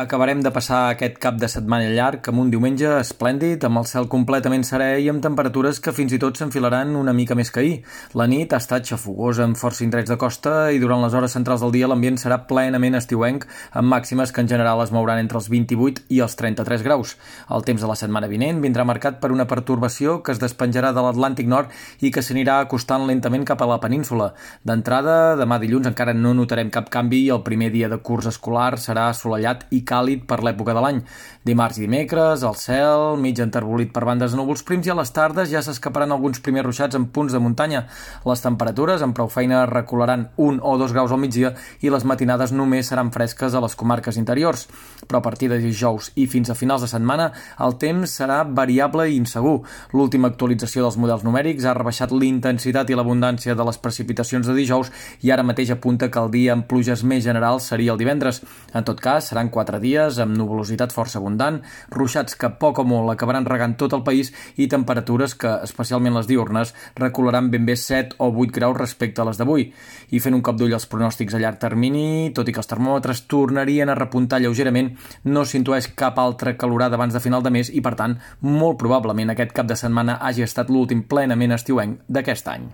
Acabarem de passar aquest cap de setmana llarg amb un diumenge esplèndid, amb el cel completament serè i amb temperatures que fins i tot s'enfilaran una mica més que ahir. La nit ha estat xafogosa amb força indrets de costa i durant les hores centrals del dia l'ambient serà plenament estiuenc, amb màximes que en general es mouran entre els 28 i els 33 graus. El temps de la setmana vinent vindrà marcat per una pertorbació que es despenjarà de l'Atlàntic Nord i que s'anirà acostant lentament cap a la península. D'entrada, demà dilluns encara no notarem cap canvi i el primer dia de curs escolar serà assolellat i càlid per l'època de l'any. Dimarts i dimecres, el cel, mig enterbolit per bandes de núvols prims i a les tardes ja s'escaparan alguns primers ruixats en punts de muntanya. Les temperatures amb prou feina recolaran un o dos graus al migdia i les matinades només seran fresques a les comarques interiors. Però a partir de dijous i fins a finals de setmana el temps serà variable i insegur. L'última actualització dels models numèrics ha rebaixat l'intensitat i l'abundància de les precipitacions de dijous i ara mateix apunta que el dia amb pluges més generals seria el divendres. En tot cas, seran quatre dies amb nuvolositat força abundant, ruixats que poc o molt acabaran regant tot el país i temperatures que, especialment les diurnes, recolaran ben bé 7 o 8 graus respecte a les d'avui. I fent un cop d'ull als pronòstics a llarg termini, tot i que els termòmetres tornarien a repuntar lleugerament, no s'intueix cap altra calorada abans de final de mes i, per tant, molt probablement aquest cap de setmana hagi estat l'últim plenament estiuenc d'aquest any.